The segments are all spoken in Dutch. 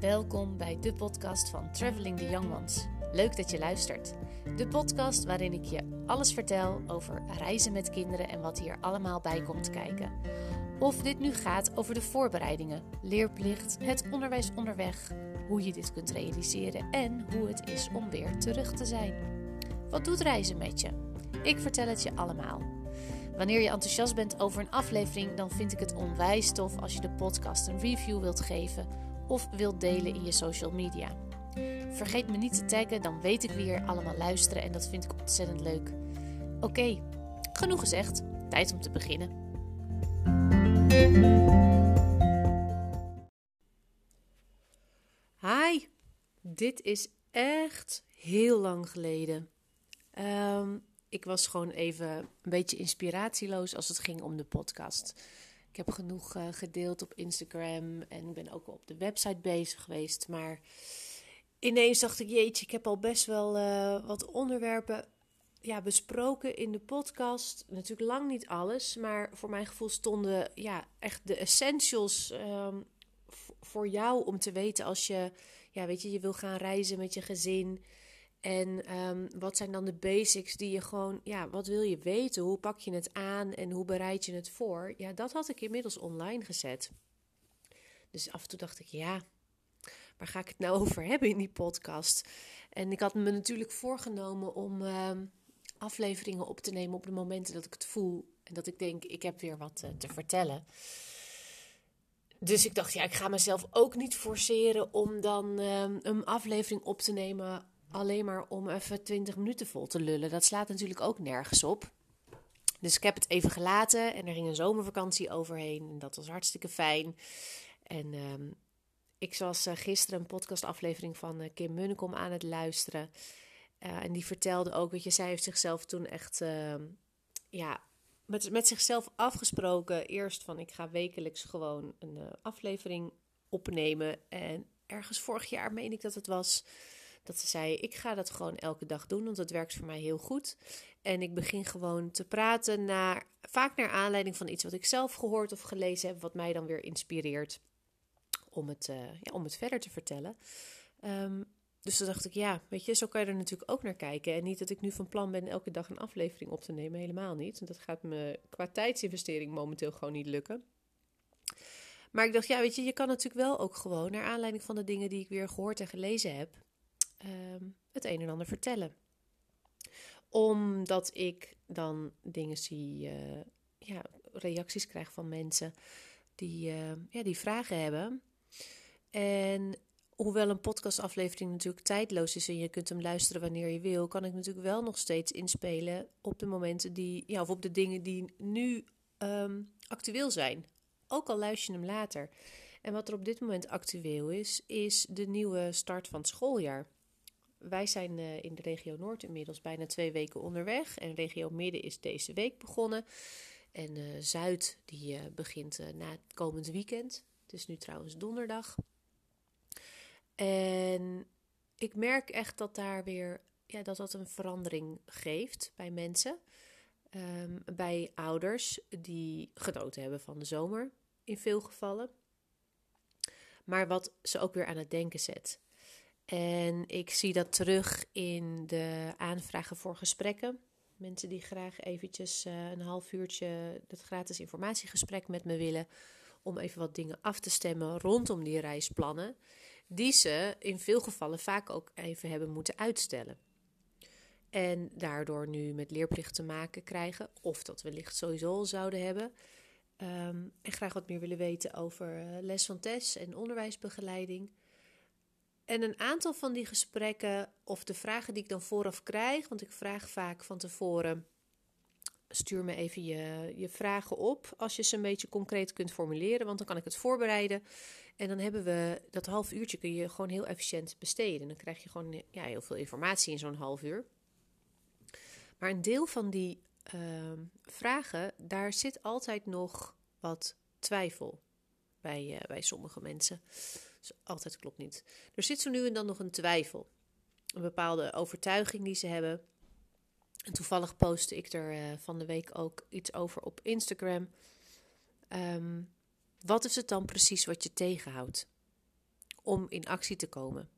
Welkom bij de podcast van Traveling the Young Ones. Leuk dat je luistert. De podcast waarin ik je alles vertel over reizen met kinderen en wat hier allemaal bij komt kijken. Of dit nu gaat over de voorbereidingen, leerplicht, het onderwijs onderweg, hoe je dit kunt realiseren en hoe het is om weer terug te zijn. Wat doet reizen met je? Ik vertel het je allemaal. Wanneer je enthousiast bent over een aflevering, dan vind ik het onwijs tof als je de podcast een review wilt geven of wilt delen in je social media. Vergeet me niet te taggen, dan weet ik wie er allemaal luisteren en dat vind ik ontzettend leuk. Oké, genoeg gezegd. Tijd om te beginnen. Hi, dit is echt heel lang geleden. Um, ik was gewoon even een beetje inspiratieloos als het ging om de podcast. Ik heb genoeg uh, gedeeld op Instagram en ben ook op de website bezig geweest. Maar ineens dacht ik, jeetje, ik heb al best wel uh, wat onderwerpen ja, besproken in de podcast. Natuurlijk lang niet alles, maar voor mijn gevoel stonden ja, echt de essentials um, voor jou om te weten als je, ja, weet je, je wil gaan reizen met je gezin. En um, wat zijn dan de basics die je gewoon, ja, wat wil je weten? Hoe pak je het aan en hoe bereid je het voor? Ja, dat had ik inmiddels online gezet. Dus af en toe dacht ik, ja, waar ga ik het nou over hebben in die podcast? En ik had me natuurlijk voorgenomen om um, afleveringen op te nemen op de momenten dat ik het voel. En dat ik denk, ik heb weer wat uh, te vertellen. Dus ik dacht, ja, ik ga mezelf ook niet forceren om dan um, een aflevering op te nemen alleen maar om even 20 minuten vol te lullen. Dat slaat natuurlijk ook nergens op. Dus ik heb het even gelaten en er ging een zomervakantie overheen. En dat was hartstikke fijn. En um, ik was uh, gisteren een podcastaflevering van uh, Kim Munnekom aan het luisteren. Uh, en die vertelde ook, weet je, zij heeft zichzelf toen echt, ehm, ja, met, met zichzelf afgesproken. Eerst van, ik ga wekelijks gewoon een aflevering opnemen. En ergens vorig jaar meen ik dat het was dat ze zei: Ik ga dat gewoon elke dag doen, want het werkt voor mij heel goed. En ik begin gewoon te praten, naar, vaak naar aanleiding van iets wat ik zelf gehoord of gelezen heb, wat mij dan weer inspireert om het, uh, ja, om het verder te vertellen. Um, dus toen dacht ik, ja, weet je, zo kan je er natuurlijk ook naar kijken. En niet dat ik nu van plan ben elke dag een aflevering op te nemen, helemaal niet. Dat gaat me qua tijdsinvestering momenteel gewoon niet lukken. Maar ik dacht, ja, weet je, je kan natuurlijk wel ook gewoon, naar aanleiding van de dingen die ik weer gehoord en gelezen heb, um, het een en ander vertellen. Omdat ik dan dingen zie, uh, ja, reacties krijg van mensen die, uh, ja, die vragen hebben. En hoewel een podcastaflevering natuurlijk tijdloos is en je kunt hem luisteren wanneer je wil, kan ik natuurlijk wel nog steeds inspelen op de momenten die, ja, of op de dingen die nu um, actueel zijn. Ook al luister je hem later. En wat er op dit moment actueel is, is de nieuwe start van het schooljaar. Wij zijn uh, in de regio Noord inmiddels bijna twee weken onderweg. En regio Midden is deze week begonnen. En uh, Zuid die uh, begint na het komend weekend. Het is nu trouwens donderdag. En ik merk echt dat daar weer ja, dat dat een verandering geeft bij mensen. Um, bij ouders die genoten hebben van de zomer in veel gevallen. Maar wat ze ook weer aan het denken zet. En ik zie dat terug in de aanvragen voor gesprekken. Mensen die graag eventjes uh, een half uurtje dat gratis informatiegesprek met me willen. Om even wat dingen af te stemmen rondom die reisplannen. Die ze in veel gevallen vaak ook even hebben moeten uitstellen. En daardoor nu met leerplicht te maken krijgen. Of dat wellicht sowieso al zouden hebben. Um, en graag wat meer willen weten over uh, les van test en onderwijsbegeleiding. En een aantal van die gesprekken, of de vragen die ik dan vooraf krijg, want ik vraag vaak van tevoren: stuur me even je, je vragen op als je ze een beetje concreet kunt formuleren, want dan kan ik het voorbereiden. En dan hebben we dat half uurtje kun je gewoon heel efficiënt besteden. Dan krijg je gewoon ja, heel veel informatie in zo'n half uur. Maar een deel van die uh, vragen, daar zit altijd nog wat twijfel bij, uh, bij sommige mensen. Dus altijd klopt niet. Er zit zo nu en dan nog een twijfel. Een bepaalde overtuiging die ze hebben. En toevallig postte ik er uh, van de week ook iets over op Instagram. Um, wat is het dan precies wat je tegenhoudt? om in actie te komen.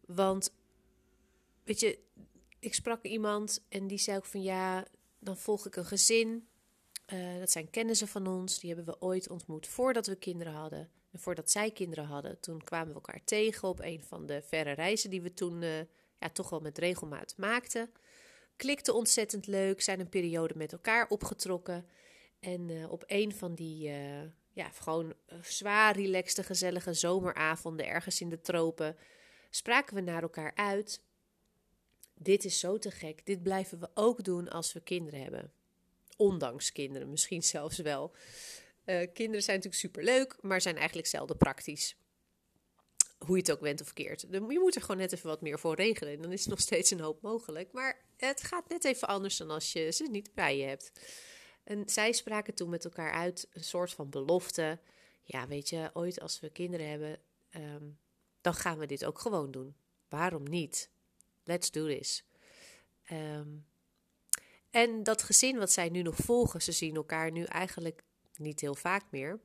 Want, weet je, ik sprak iemand en die zei ook van ja, dan volg ik een gezin. Uh, dat zijn kennissen van ons, die hebben we ooit ontmoet voordat we kinderen hadden. Voordat zij kinderen hadden, toen kwamen we elkaar tegen op een van de verre reizen die we toen uh, ja, toch wel met regelmaat maakten. Klikte ontzettend leuk, zijn een periode met elkaar opgetrokken. En uh, op een van die ja, gewoon zwaar relaxte, gezellige zomeravonden ergens in de tropen spraken we naar elkaar uit. Dit is zo te gek. Dit blijven we ook doen als we kinderen hebben. Ondanks kinderen, misschien zelfs wel. Uh, kinderen zijn natuurlijk superleuk, maar zijn eigenlijk zelden praktisch. Hoe je het ook went of keert. Je moet er gewoon net even wat meer voor regelen. En dan is nog steeds een hoop mogelijk. Maar het gaat net even anders dan als je ze niet bij je hebt. En zij spraken toen met elkaar uit een soort van belofte. Ja, weet je, ooit als we kinderen hebben, um, dan gaan we dit ook gewoon doen. Waarom niet? Let's do this. Um, en dat gezin wat zij nu nog volgen, ze zien elkaar nu eigenlijk niet heel vaak meer.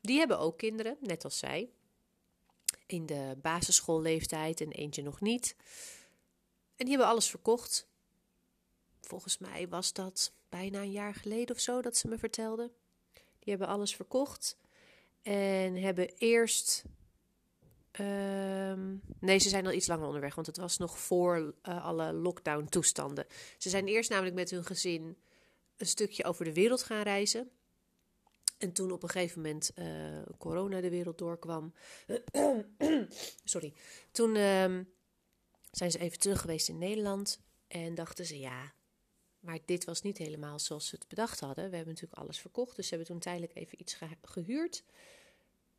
Die hebben ook kinderen, net als zij. In de basisschoolleeftijd en eentje nog niet. En die hebben alles verkocht. Volgens mij was dat bijna een jaar geleden of zo dat ze me vertelde. Die hebben alles verkocht en hebben eerst Um, nee, ze zijn al iets langer onderweg, want het was nog voor uh, alle lockdown-toestanden. Ze zijn eerst namelijk met hun gezin een stukje over de wereld gaan reizen. En toen op een gegeven moment uh, corona de wereld doorkwam. sorry. Toen um, zijn ze even terug geweest in Nederland. En dachten ze, ja, maar dit was niet helemaal zoals ze het bedacht hadden. We hebben natuurlijk alles verkocht. Dus ze hebben toen tijdelijk even iets gehuurd.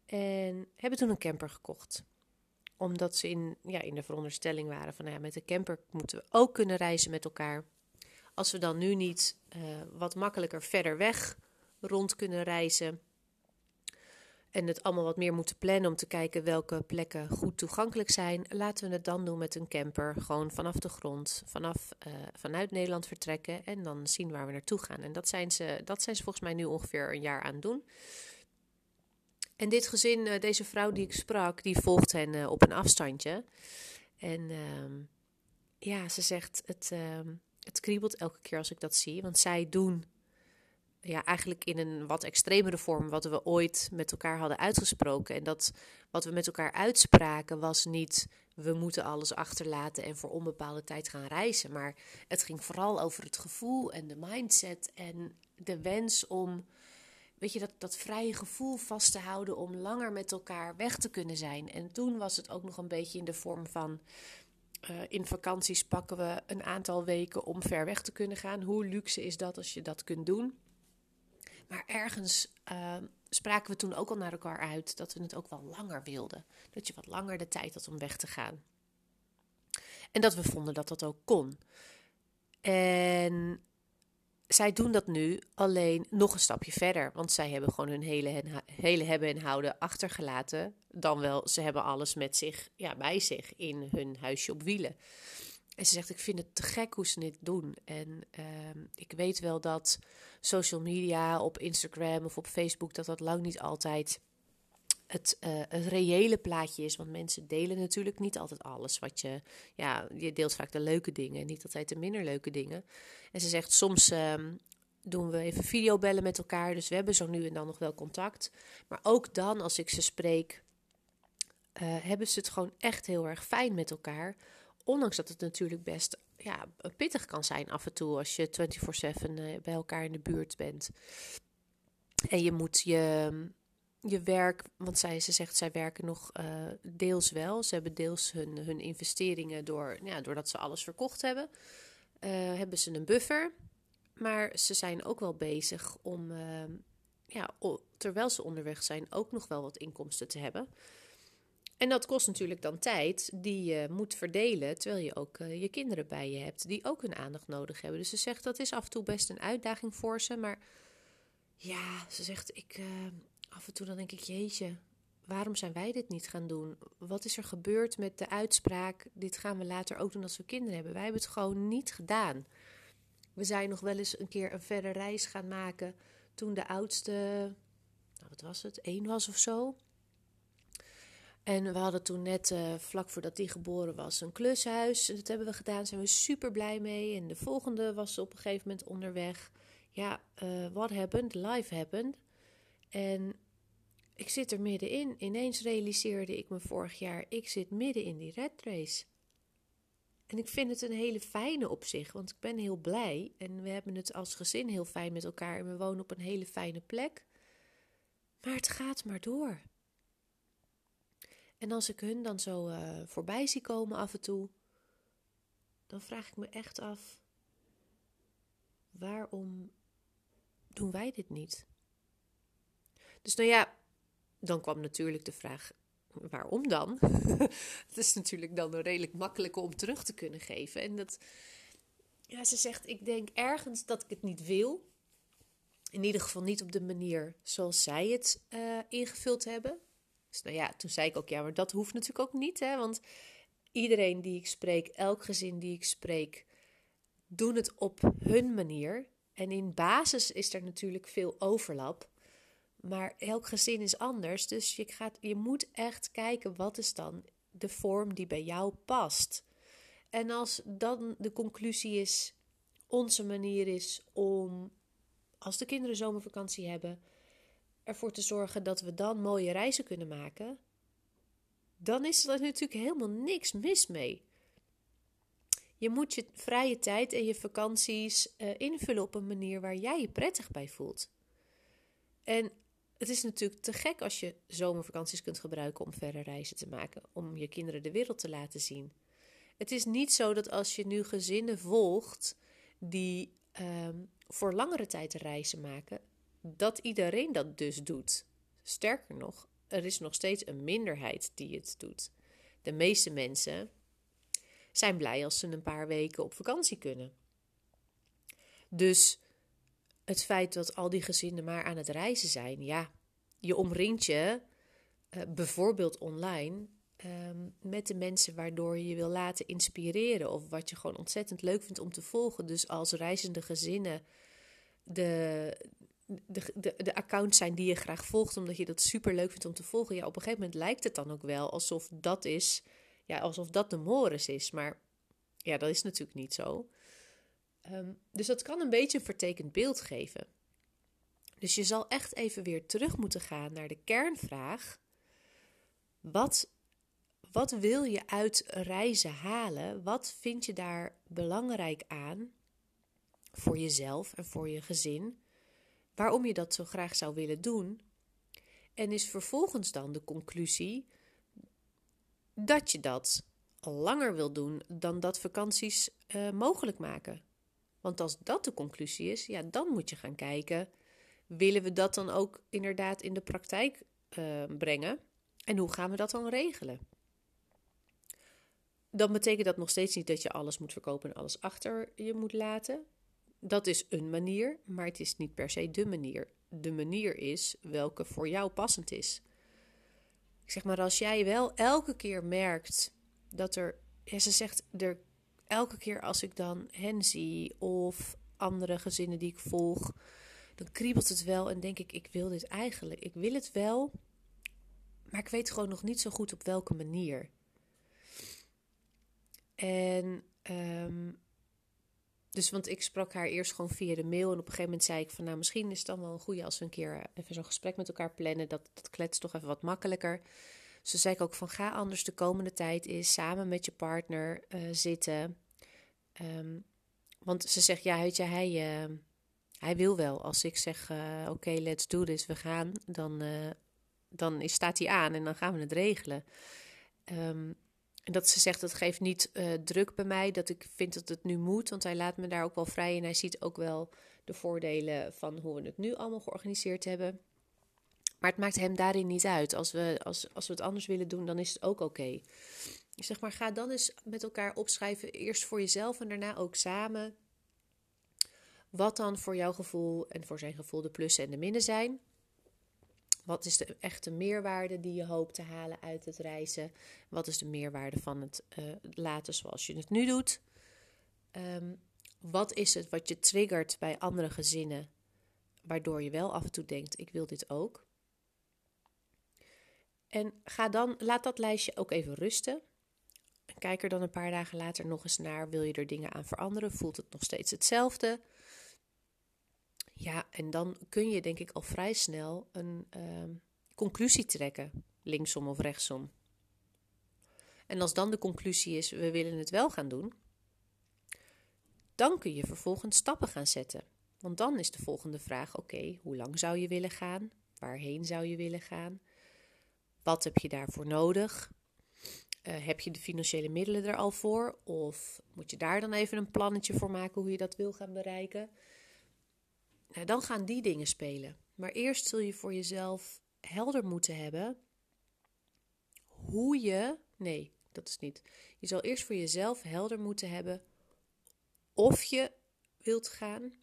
En hebben toen een camper gekocht. Omdat ze in, ja, in de veronderstelling waren van nou ja, met de camper moeten we ook kunnen reizen met elkaar. Als we dan nu niet uh, wat makkelijker verder weg rond kunnen reizen. En het allemaal wat meer moeten plannen om te kijken welke plekken goed toegankelijk zijn. Laten we het dan doen met een camper. Gewoon vanaf de grond, vanaf, uh, vanuit Nederland vertrekken. En dan zien waar we naartoe gaan. En dat zijn, ze, dat zijn ze volgens mij nu ongeveer een jaar aan het doen. En dit gezin, eh, deze vrouw die ik sprak, die volgt hen eh, op een afstandje. En ehm, ja, ze zegt, het, uh, het kriebelt elke keer als ik dat zie. Want zij doen ja, eigenlijk in een wat extremere vorm wat we ooit met elkaar hadden uitgesproken. En dat wat we met elkaar uitspraken was niet we moeten alles achterlaten en voor onbepaalde tijd gaan reizen. Maar het ging vooral over het gevoel en de mindset en de wens om weet je, dat, dat vrije gevoel vast te houden om langer met elkaar weg te kunnen zijn. En toen was het ook nog een beetje in de vorm van. Uh, in vakanties pakken we een aantal weken om ver weg te kunnen gaan. Hoe luxe is dat als je dat kunt doen? Maar ergens uh, spraken we toen ook al naar elkaar uit dat we het ook wel langer wilden. Dat je wat langer de tijd had om weg te gaan. En dat we vonden dat dat ook kon. En zij doen dat nu alleen nog een stapje verder. Want zij hebben gewoon hun hele, hele hebben en houden achtergelaten. Dan wel, ze hebben alles met zich, ja, bij zich in hun huisje op wielen. En ze zegt, ik vind het te gek hoe ze dit doen. En uh, ik weet wel dat social media op Instagram of op Facebook... dat dat lang niet altijd het, uh, het reële plaatje is. Want mensen delen natuurlijk niet altijd alles wat je. Ja, je deelt vaak de leuke dingen, niet altijd de minder leuke dingen. En ze zegt soms. Um, doen we even videobellen met elkaar. Dus we hebben zo nu en dan nog wel contact. Maar ook dan, als ik ze spreek, uh, hebben ze het gewoon echt heel erg fijn met elkaar. Ondanks dat het natuurlijk best ja, pittig kan zijn af en toe als je 24/7 uh, bij elkaar in de buurt bent. En je moet je je werk, want zij, ze zegt zij werken nog uh, deels wel. Ze hebben deels hun, hun investeringen door, ja, doordat ze alles verkocht hebben. Uh, hebben ze een buffer. Maar ze zijn ook wel bezig om, ja, terwijl ze onderweg zijn, ook nog wel wat inkomsten te hebben. En dat kost natuurlijk dan tijd die je moet verdelen, terwijl je ook je kinderen bij je hebt, die ook hun aandacht nodig hebben. Dus ze zegt dat is af en toe best een uitdaging voor ze. Maar ja, ze zegt ik af en toe dan denk ik, jeetje, waarom zijn wij dit niet gaan doen? Wat is er gebeurd met de uitspraak, dit gaan we later ook doen als we kinderen hebben? Wij hebben het gewoon niet gedaan. We zijn nog wel eens een keer een verre reis gaan maken toen de oudste, nou wat was het, één was of zo. En we hadden toen net, uh, vlak voordat die geboren was, een klushuis. Dat hebben we gedaan, daar zijn we super blij mee. En de volgende was op een gegeven moment onderweg. Ja, uh, what happened? Life happened. En ik zit er middenin. Ineens realiseerde ik me vorig jaar, ik zit midden in die red race. En ik vind het een hele fijne op zich, want ik ben heel blij. En we hebben het als gezin heel fijn met elkaar. En we wonen op een hele fijne plek. Maar het gaat maar door. En als ik hun dan zo uh, voorbij zie komen af en toe, dan vraag ik me echt af: waarom doen wij dit niet? Dus nou ja, dan kwam natuurlijk de vraag: waarom dan? Het is natuurlijk dan een redelijk makkelijke om terug te kunnen geven. En dat, ja, ze zegt: ik denk ergens dat ik het niet wil. In ieder geval niet op de manier zoals zij het uh, ingevuld hebben. Dus nou ja, toen zei ik ook, ja, maar dat hoeft natuurlijk ook niet, hè. Want iedereen die ik spreek, elk gezin die ik spreek, doen het op hun manier. En in basis is er natuurlijk veel overlap. Maar elk gezin is anders. Dus je, gaat, je moet echt kijken wat is dan de vorm die bij jou past. En als dan de conclusie is, onze manier is om, als de kinderen zomervakantie hebben, ervoor te zorgen dat we dan mooie reizen kunnen maken, dan is er natuurlijk helemaal niks mis mee. Je moet je vrije tijd en je vakanties uh, invullen op een manier waar jij je prettig bij voelt. En het is natuurlijk te gek als je zomervakanties kunt gebruiken om verre reizen te maken, om je kinderen de wereld te laten zien. Het is niet zo dat als je nu gezinnen volgt die um, voor langere tijd reizen maken, dat iedereen dat dus doet. Sterker nog, er is nog steeds een minderheid die het doet. De meeste mensen zijn blij als ze een paar weken op vakantie kunnen. Dus het feit dat al die gezinnen maar aan het reizen zijn, ja, je omringt je uh, bijvoorbeeld online um, met de mensen waardoor je je wil laten inspireren of wat je gewoon ontzettend leuk vindt om te volgen. Dus als reizende gezinnen de, de, de, de accounts zijn die je graag volgt, omdat je dat super leuk vindt om te volgen. Ja, op een gegeven moment lijkt het dan ook wel alsof dat is, ja, alsof dat de Morris is. Maar ja, dat is natuurlijk niet zo. Um, dus dat kan een beetje een vertekend beeld geven. Dus je zal echt even weer terug moeten gaan naar de kernvraag. Wat, wat wil je uit reizen halen? Wat vind je daar belangrijk aan voor jezelf en voor je gezin? Waarom je dat zo graag zou willen doen. En is vervolgens dan de conclusie dat je dat langer wil doen dan dat vakanties uh, mogelijk maken. Want als dat de conclusie is, ja, dan moet je gaan kijken: willen we dat dan ook inderdaad in de praktijk uh, brengen? En hoe gaan we dat dan regelen? Dan betekent dat nog steeds niet dat je alles moet verkopen en alles achter je moet laten dat is een manier, maar het is niet per se de manier. De manier is welke voor jou passend is. Ik zeg maar, als jij wel elke keer merkt dat er, ja, ze zegt er elke keer als ik dan hen zie of andere gezinnen die ik volg, dan kriebelt het wel en denk ik, ik wil dit eigenlijk. Ik wil het wel, maar ik weet gewoon nog niet zo goed op welke manier. En um, dus want ik sprak haar eerst gewoon via de mail. En op een gegeven moment zei ik van nou, misschien is het dan wel een goede als we een keer even zo'n gesprek met elkaar plannen. Dat, dat kletst toch even wat makkelijker. Dus zei ik ook van ga anders de komende tijd eens samen met je partner uh, zitten. Um, want ze zegt ja, weet je, hij, uh, hij wil wel. Als ik zeg uh, oké, let's do this, we gaan, dan, dan staat hij aan en dan gaan we het regelen. Um, en dat ze zegt, dat geeft niet uh, druk bij mij, dat ik vind dat het nu moet, want hij laat me daar ook wel vrij en hij ziet ook wel de voordelen van hoe we het nu allemaal georganiseerd hebben. Maar het maakt hem daarin niet uit. Als we, als, als we het anders willen doen, dan is het ook oké. Okay. Zeg maar, ga dan eens met elkaar opschrijven, eerst voor jezelf en daarna ook samen. Wat dan voor jouw gevoel en voor zijn gevoel de plussen en de minnen zijn. Wat is de echte meerwaarde die je hoopt te halen uit het reizen? Wat is de meerwaarde van het uh, laten zoals je het nu doet? Um, wat is het wat je triggert bij andere gezinnen, waardoor je wel af en toe denkt: ik wil dit ook? En ga dan, laat dat lijstje ook even rusten. En kijk er dan een paar dagen later nog eens naar. Wil je er dingen aan veranderen? Voelt het nog steeds hetzelfde? Ja, en dan kun je denk ik al vrij snel een ehm, conclusie trekken, linksom of rechtsom. En als dan de conclusie is, we willen het wel gaan doen, dan kun je vervolgens stappen gaan zetten. Want dan is de volgende vraag: oké, hoe lang zou je willen gaan? Waarheen zou je willen gaan? Wat heb je daarvoor nodig? Uh, heb je de financiële middelen er al voor? Of moet je daar dan even een plannetje voor maken hoe je dat wil gaan bereiken? Dan gaan die dingen spelen. Maar eerst zul je voor jezelf helder moeten hebben hoe je. Nee, dat is niet. Je zal eerst voor jezelf helder moeten hebben of je wilt gaan.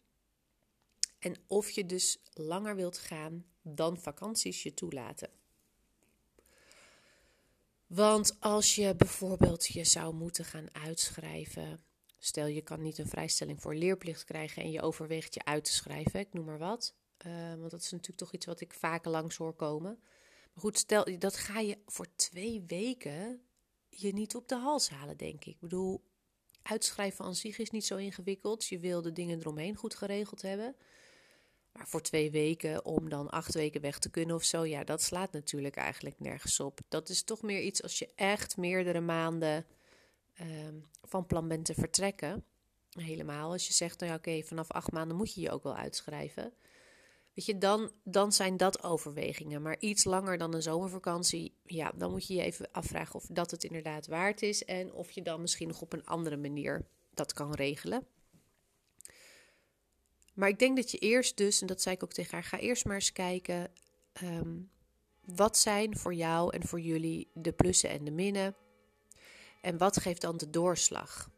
En of je dus langer wilt gaan dan vakanties je toelaten. Want als je bijvoorbeeld je zou moeten gaan uitschrijven. Stel je kan niet een vrijstelling voor leerplicht krijgen en je overweegt je uit te schrijven, ik noem maar wat. Uh, want dat is natuurlijk toch iets wat ik vaker langs hoor komen. Maar goed, stel dat ga je voor twee weken je niet op de hals halen, denk ik. Ik bedoel, uitschrijven aan zich is niet zo ingewikkeld. Je wil de dingen eromheen goed geregeld hebben. Maar voor twee weken om dan acht weken weg te kunnen of zo, ja, dat slaat natuurlijk eigenlijk nergens op. Dat is toch meer iets als je echt meerdere maanden ehm, van plan bent te vertrekken. Helemaal als je zegt, nou ja, oké, vanaf acht maanden moet je je ook wel uitschrijven. Weet je, dan, dan zijn dat overwegingen. Maar iets langer dan een zomervakantie, ja, dan moet je je even afvragen of dat het inderdaad waard is. En of je dan misschien nog op een andere manier dat kan regelen. Maar ik denk dat je eerst dus, en dat zei ik ook tegen haar, ga eerst maar eens kijken. Ehm, wat zijn voor jou en voor jullie de plussen en de minnen? En wat geeft dan de doorslag?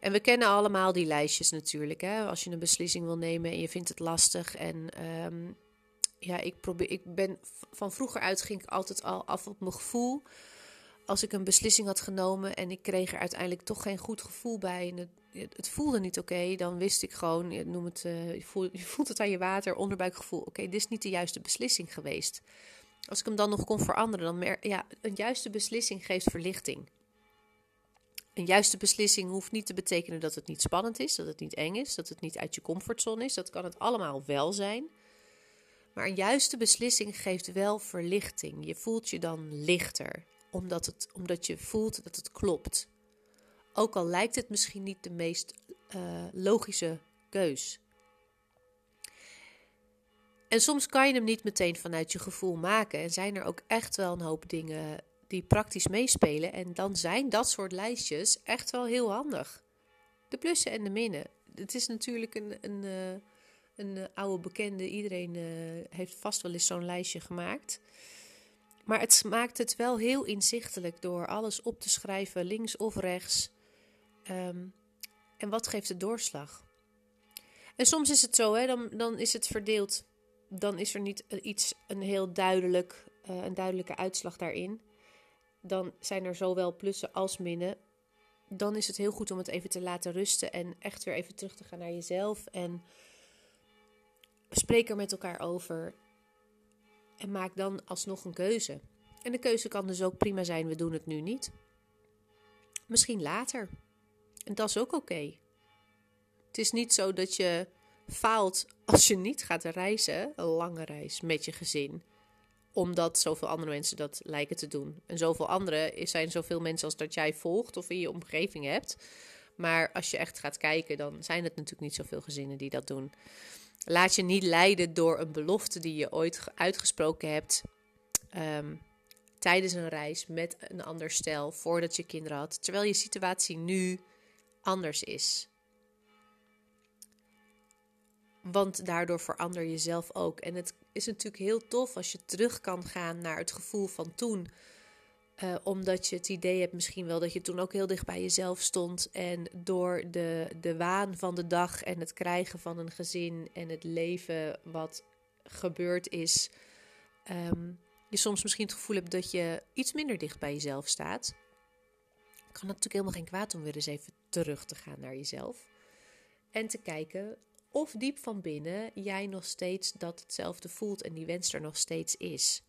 En we kennen allemaal die lijstjes natuurlijk. Hè? Als je een beslissing wil nemen en je vindt het lastig. En ehm, ja, ik, probeer, ik ben van vroeger uit ging ik altijd al af op mijn gevoel. Als ik een beslissing had genomen en ik kreeg er uiteindelijk toch geen goed gevoel bij. En het, het voelde niet oké, dan wist ik gewoon, noem het, je, voelt, je, voelt, het aan je water, onderbuikgevoel. Oké, dit is niet de juiste beslissing geweest. Als ik hem dan nog kon veranderen, dan ja, een juiste beslissing geeft verlichting. Een juiste beslissing hoeft niet te betekenen dat het niet spannend is, dat het niet eng is, dat het niet uit je comfortzone is. Dat kan het allemaal wel zijn. Maar een juiste beslissing geeft wel verlichting. Je voelt je dan lichter, omdat, het, omdat je voelt dat het klopt. Ook al lijkt het misschien niet de meest uh, logische keus. En soms kan je hem niet meteen vanuit je gevoel maken. En zijn er ook echt wel een hoop dingen die praktisch meespelen. En dan zijn dat soort lijstjes echt wel heel handig. De plussen en de minnen. Het is natuurlijk een, een, eh, eh, oude bekende. Iedereen uh, heeft vast wel eens zo'n lijstje gemaakt. Maar het maakt het wel heel inzichtelijk door alles op te schrijven, links of rechts. Um, en wat geeft de doorslag? En soms is het zo, hè, dan, dan is het verdeeld. Dan is er niet iets, een heel duidelijk, uh, een duidelijke uitslag daarin dan zijn er zowel plussen als minnen. Dan is het heel goed om het even te laten rusten en echt weer even terug te gaan naar jezelf. En spreek er met elkaar over. En maak dan alsnog een keuze. En de keuze kan dus ook prima zijn: we doen het nu niet. Misschien later. En dat is ook oké. Het is niet zo dat je faalt als je niet gaat reizen, een lange reis met je gezin omdat zoveel andere mensen dat lijken te doen. En zoveel anderen zijn zoveel mensen als dat jij volgt of in je omgeving hebt. Maar als je echt gaat kijken, dan zijn het natuurlijk niet zoveel gezinnen die dat doen. Laat je niet leiden door een belofte die je ooit uitgesproken hebt. Ehm, tijdens een reis met een ander stel voordat je kinderen had. Terwijl je situatie nu anders is. Want daardoor verander je zelf ook. En het is natuurlijk heel tof als je terug kan gaan naar het gevoel van toen. Uh, omdat je het idee hebt misschien wel dat je toen ook heel dicht bij jezelf stond. En door de, de waan van de dag en het krijgen van een gezin en het leven wat gebeurd is. Um, je soms misschien het gevoel hebt dat je iets minder dicht bij jezelf staat. Kan natuurlijk helemaal geen kwaad om weer eens even terug te gaan naar jezelf. En te kijken of diep van binnen jij nog steeds dat hetzelfde voelt en die wens er nog steeds is.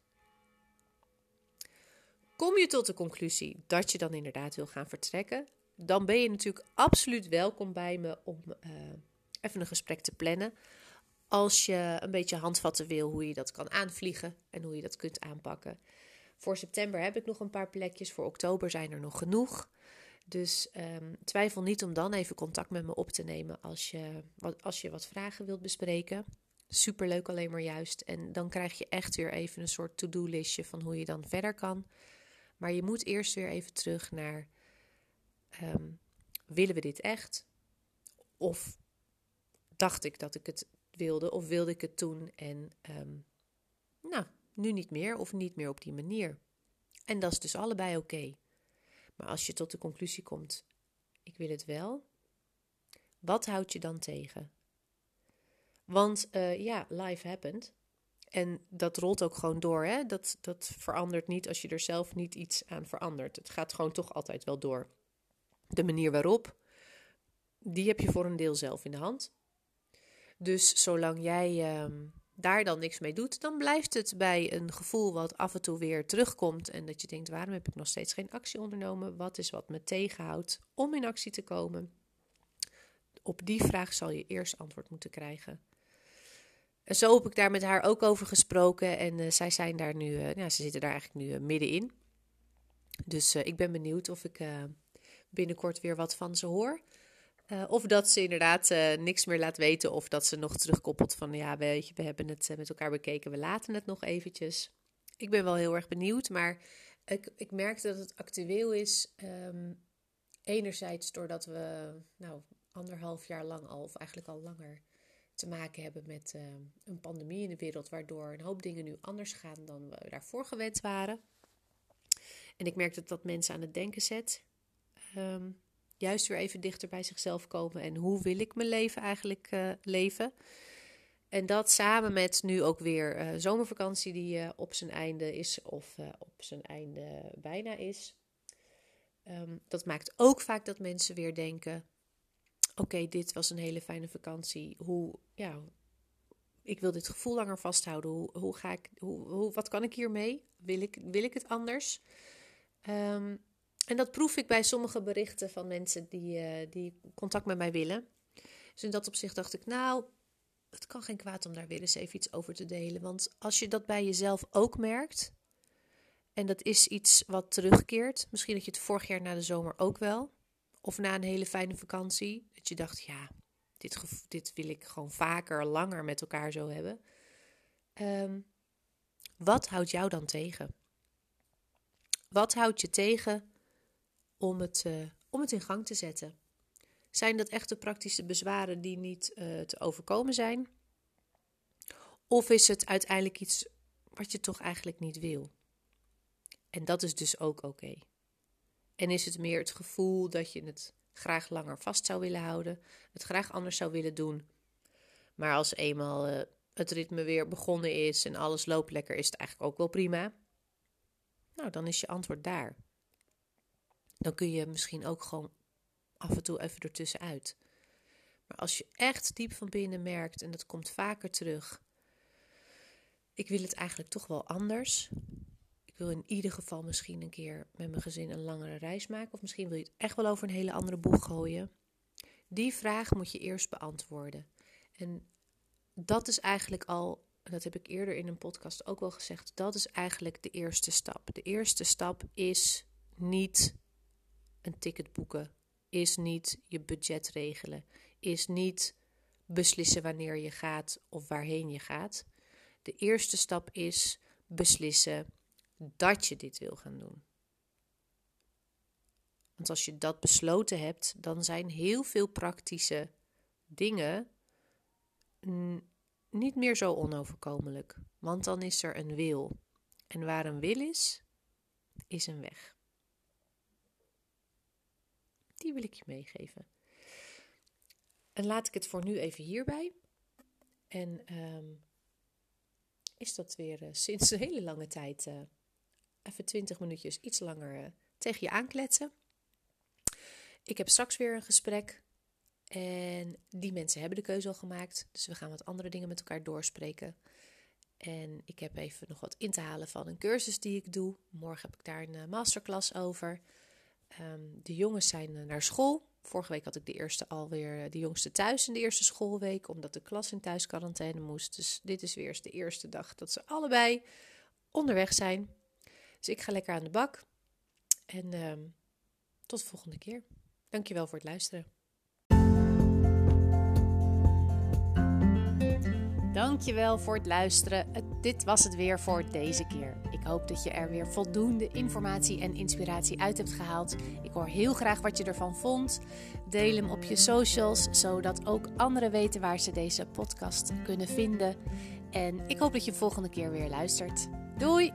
Kom je tot de conclusie dat je dan inderdaad wil gaan vertrekken, dan ben je natuurlijk absoluut welkom bij me om uh, even een gesprek te plannen. Als je een beetje handvatten wil hoe je dat kan aanvliegen en hoe je dat kunt aanpakken. Voor september heb ik nog een paar plekjes, voor oktober zijn er nog genoeg. Dus um, twijfel niet om dan even contact met me op te nemen als je wat, als je wat vragen wilt bespreken. Superleuk alleen maar juist. En dan krijg je echt weer even een soort to-do-listje van hoe je dan verder kan. Maar je moet eerst weer even terug naar: um, willen we dit echt? Of dacht ik dat ik het wilde, of wilde ik het toen en um, nou, nu niet meer of niet meer op die manier. En dat is dus allebei oké. Maar als je tot de conclusie komt: ik wil het wel, wat houdt je dan tegen? Want uh, ja, life happened. En dat rolt ook gewoon door. Hè? Dat, dat verandert niet als je er zelf niet iets aan verandert. Het gaat gewoon toch altijd wel door. De manier waarop, die heb je voor een deel zelf in de hand. Dus zolang jij uh, daar dan niks mee doet, dan blijft het bij een gevoel wat af en toe weer terugkomt. En dat je denkt: waarom heb ik nog steeds geen actie ondernomen? Wat is wat me tegenhoudt om in actie te komen? Op die vraag zal je eerst antwoord moeten krijgen. En zo heb ik daar met haar ook over gesproken. En uh, zij zijn daar nu, uh, ja, ze zitten daar eigenlijk nu uh, middenin. Dus ik ben benieuwd of ik binnenkort weer wat van ze hoor. Of dat ze inderdaad niks meer laat weten. Of dat ze nog terugkoppelt van ja, weet je, we hebben het met elkaar bekeken. We laten het nog eventjes. Ik ben wel heel erg benieuwd. Maar ik, ik merkte dat het actueel is. Um, enerzijds doordat we nou, anderhalf jaar lang al, of eigenlijk al langer te maken hebben met een pandemie in de wereld, waardoor een hoop dingen nu anders gaan dan we daarvoor gewend waren. En ik merk dat dat mensen aan het denken zet. Um, juist weer even dichter bij zichzelf komen en hoe wil ik mijn leven eigenlijk uh, leven. En dat samen met nu ook weer uh, zomervakantie die uh, op zijn einde is of op zijn einde bijna is. Um, dat maakt ook vaak dat mensen weer denken: oké, dit was een hele fijne vakantie. Hoe, ja, ik wil dit gevoel langer vasthouden. Hoe, hoe ga ik, hoe, hoe, wat kan ik hiermee? Wil ik, wil ik het anders? Um, en dat proef ik bij sommige berichten van mensen die, uh, die contact met mij willen. Dus in dat opzicht dacht ik, nou, het kan geen kwaad om daar weer eens even iets over te delen. Want als je dat bij jezelf ook merkt, en dat is iets wat terugkeert, misschien dat je het vorig jaar na de zomer ook wel, of na een hele fijne vakantie, dat je dacht, ja, dit, dit wil ik gewoon vaker, langer met elkaar zo hebben. Um, wat houdt jou dan tegen? Wat houdt je tegen om het, uh, om het in gang te zetten? Zijn dat echte praktische bezwaren die niet uh, te overkomen zijn? Of is het uiteindelijk iets wat je toch eigenlijk niet wil? En dat is dus ook oké. En is het meer het gevoel dat je het graag langer vast zou willen houden, het graag anders zou willen doen. Maar als eenmaal uh, het ritme weer begonnen is en alles loopt lekker, is het eigenlijk ook wel prima. Nou, dan is je antwoord daar. Dan kun je misschien ook gewoon af en toe even ertussenuit. Maar als je echt diep van binnen merkt, en dat komt vaker terug, ik wil het eigenlijk toch wel anders wil in ieder geval misschien een keer met mijn gezin een langere reis maken. Of misschien wil je het echt wel over een hele andere boeg gooien. Die vraag moet je eerst beantwoorden. En dat is eigenlijk al, dat heb ik eerder in een podcast ook wel gezegd, dat is eigenlijk de eerste stap. De eerste stap is niet een ticket boeken, is niet je budget regelen, is niet beslissen wanneer je gaat of waarheen je gaat. De eerste stap is beslissen dat je dit wil gaan doen. Want als je dat besloten hebt, dan zijn heel veel praktische dingen niet meer zo onoverkomelijk. Want dan is er een wil. En waar een wil is, is een weg. Die wil ik je meegeven. En laat ik het voor nu even hierbij. En um, is dat weer uh, sinds een hele lange tijd uh, even 20 minuutjes iets langer uh, tegen je aankletsen. Ik heb straks weer een gesprek. En die mensen hebben de keuze al gemaakt. Dus we gaan wat andere dingen met elkaar doorspreken. En ik heb even nog wat in te halen van een cursus die ik doe. Morgen heb ik daar een masterclass over. Ehm, de jongens zijn naar school. Vorige week had ik de eerste alweer de jongste thuis in de eerste schoolweek, omdat de klas in thuisquarantaine moest. Dus dit is weer eens de eerste dag dat ze allebei onderweg zijn. Dus ik ga lekker aan de bak. En ehm, tot de volgende keer. Dankjewel voor het luisteren. Dankjewel voor het luisteren. Dit was het weer voor deze keer. Ik hoop dat je er weer voldoende informatie en inspiratie uit hebt gehaald. Ik hoor heel graag wat je ervan vond. Deel hem op je socials, zodat ook anderen weten waar ze deze podcast kunnen vinden. En ik hoop dat je volgende keer weer luistert. Doei!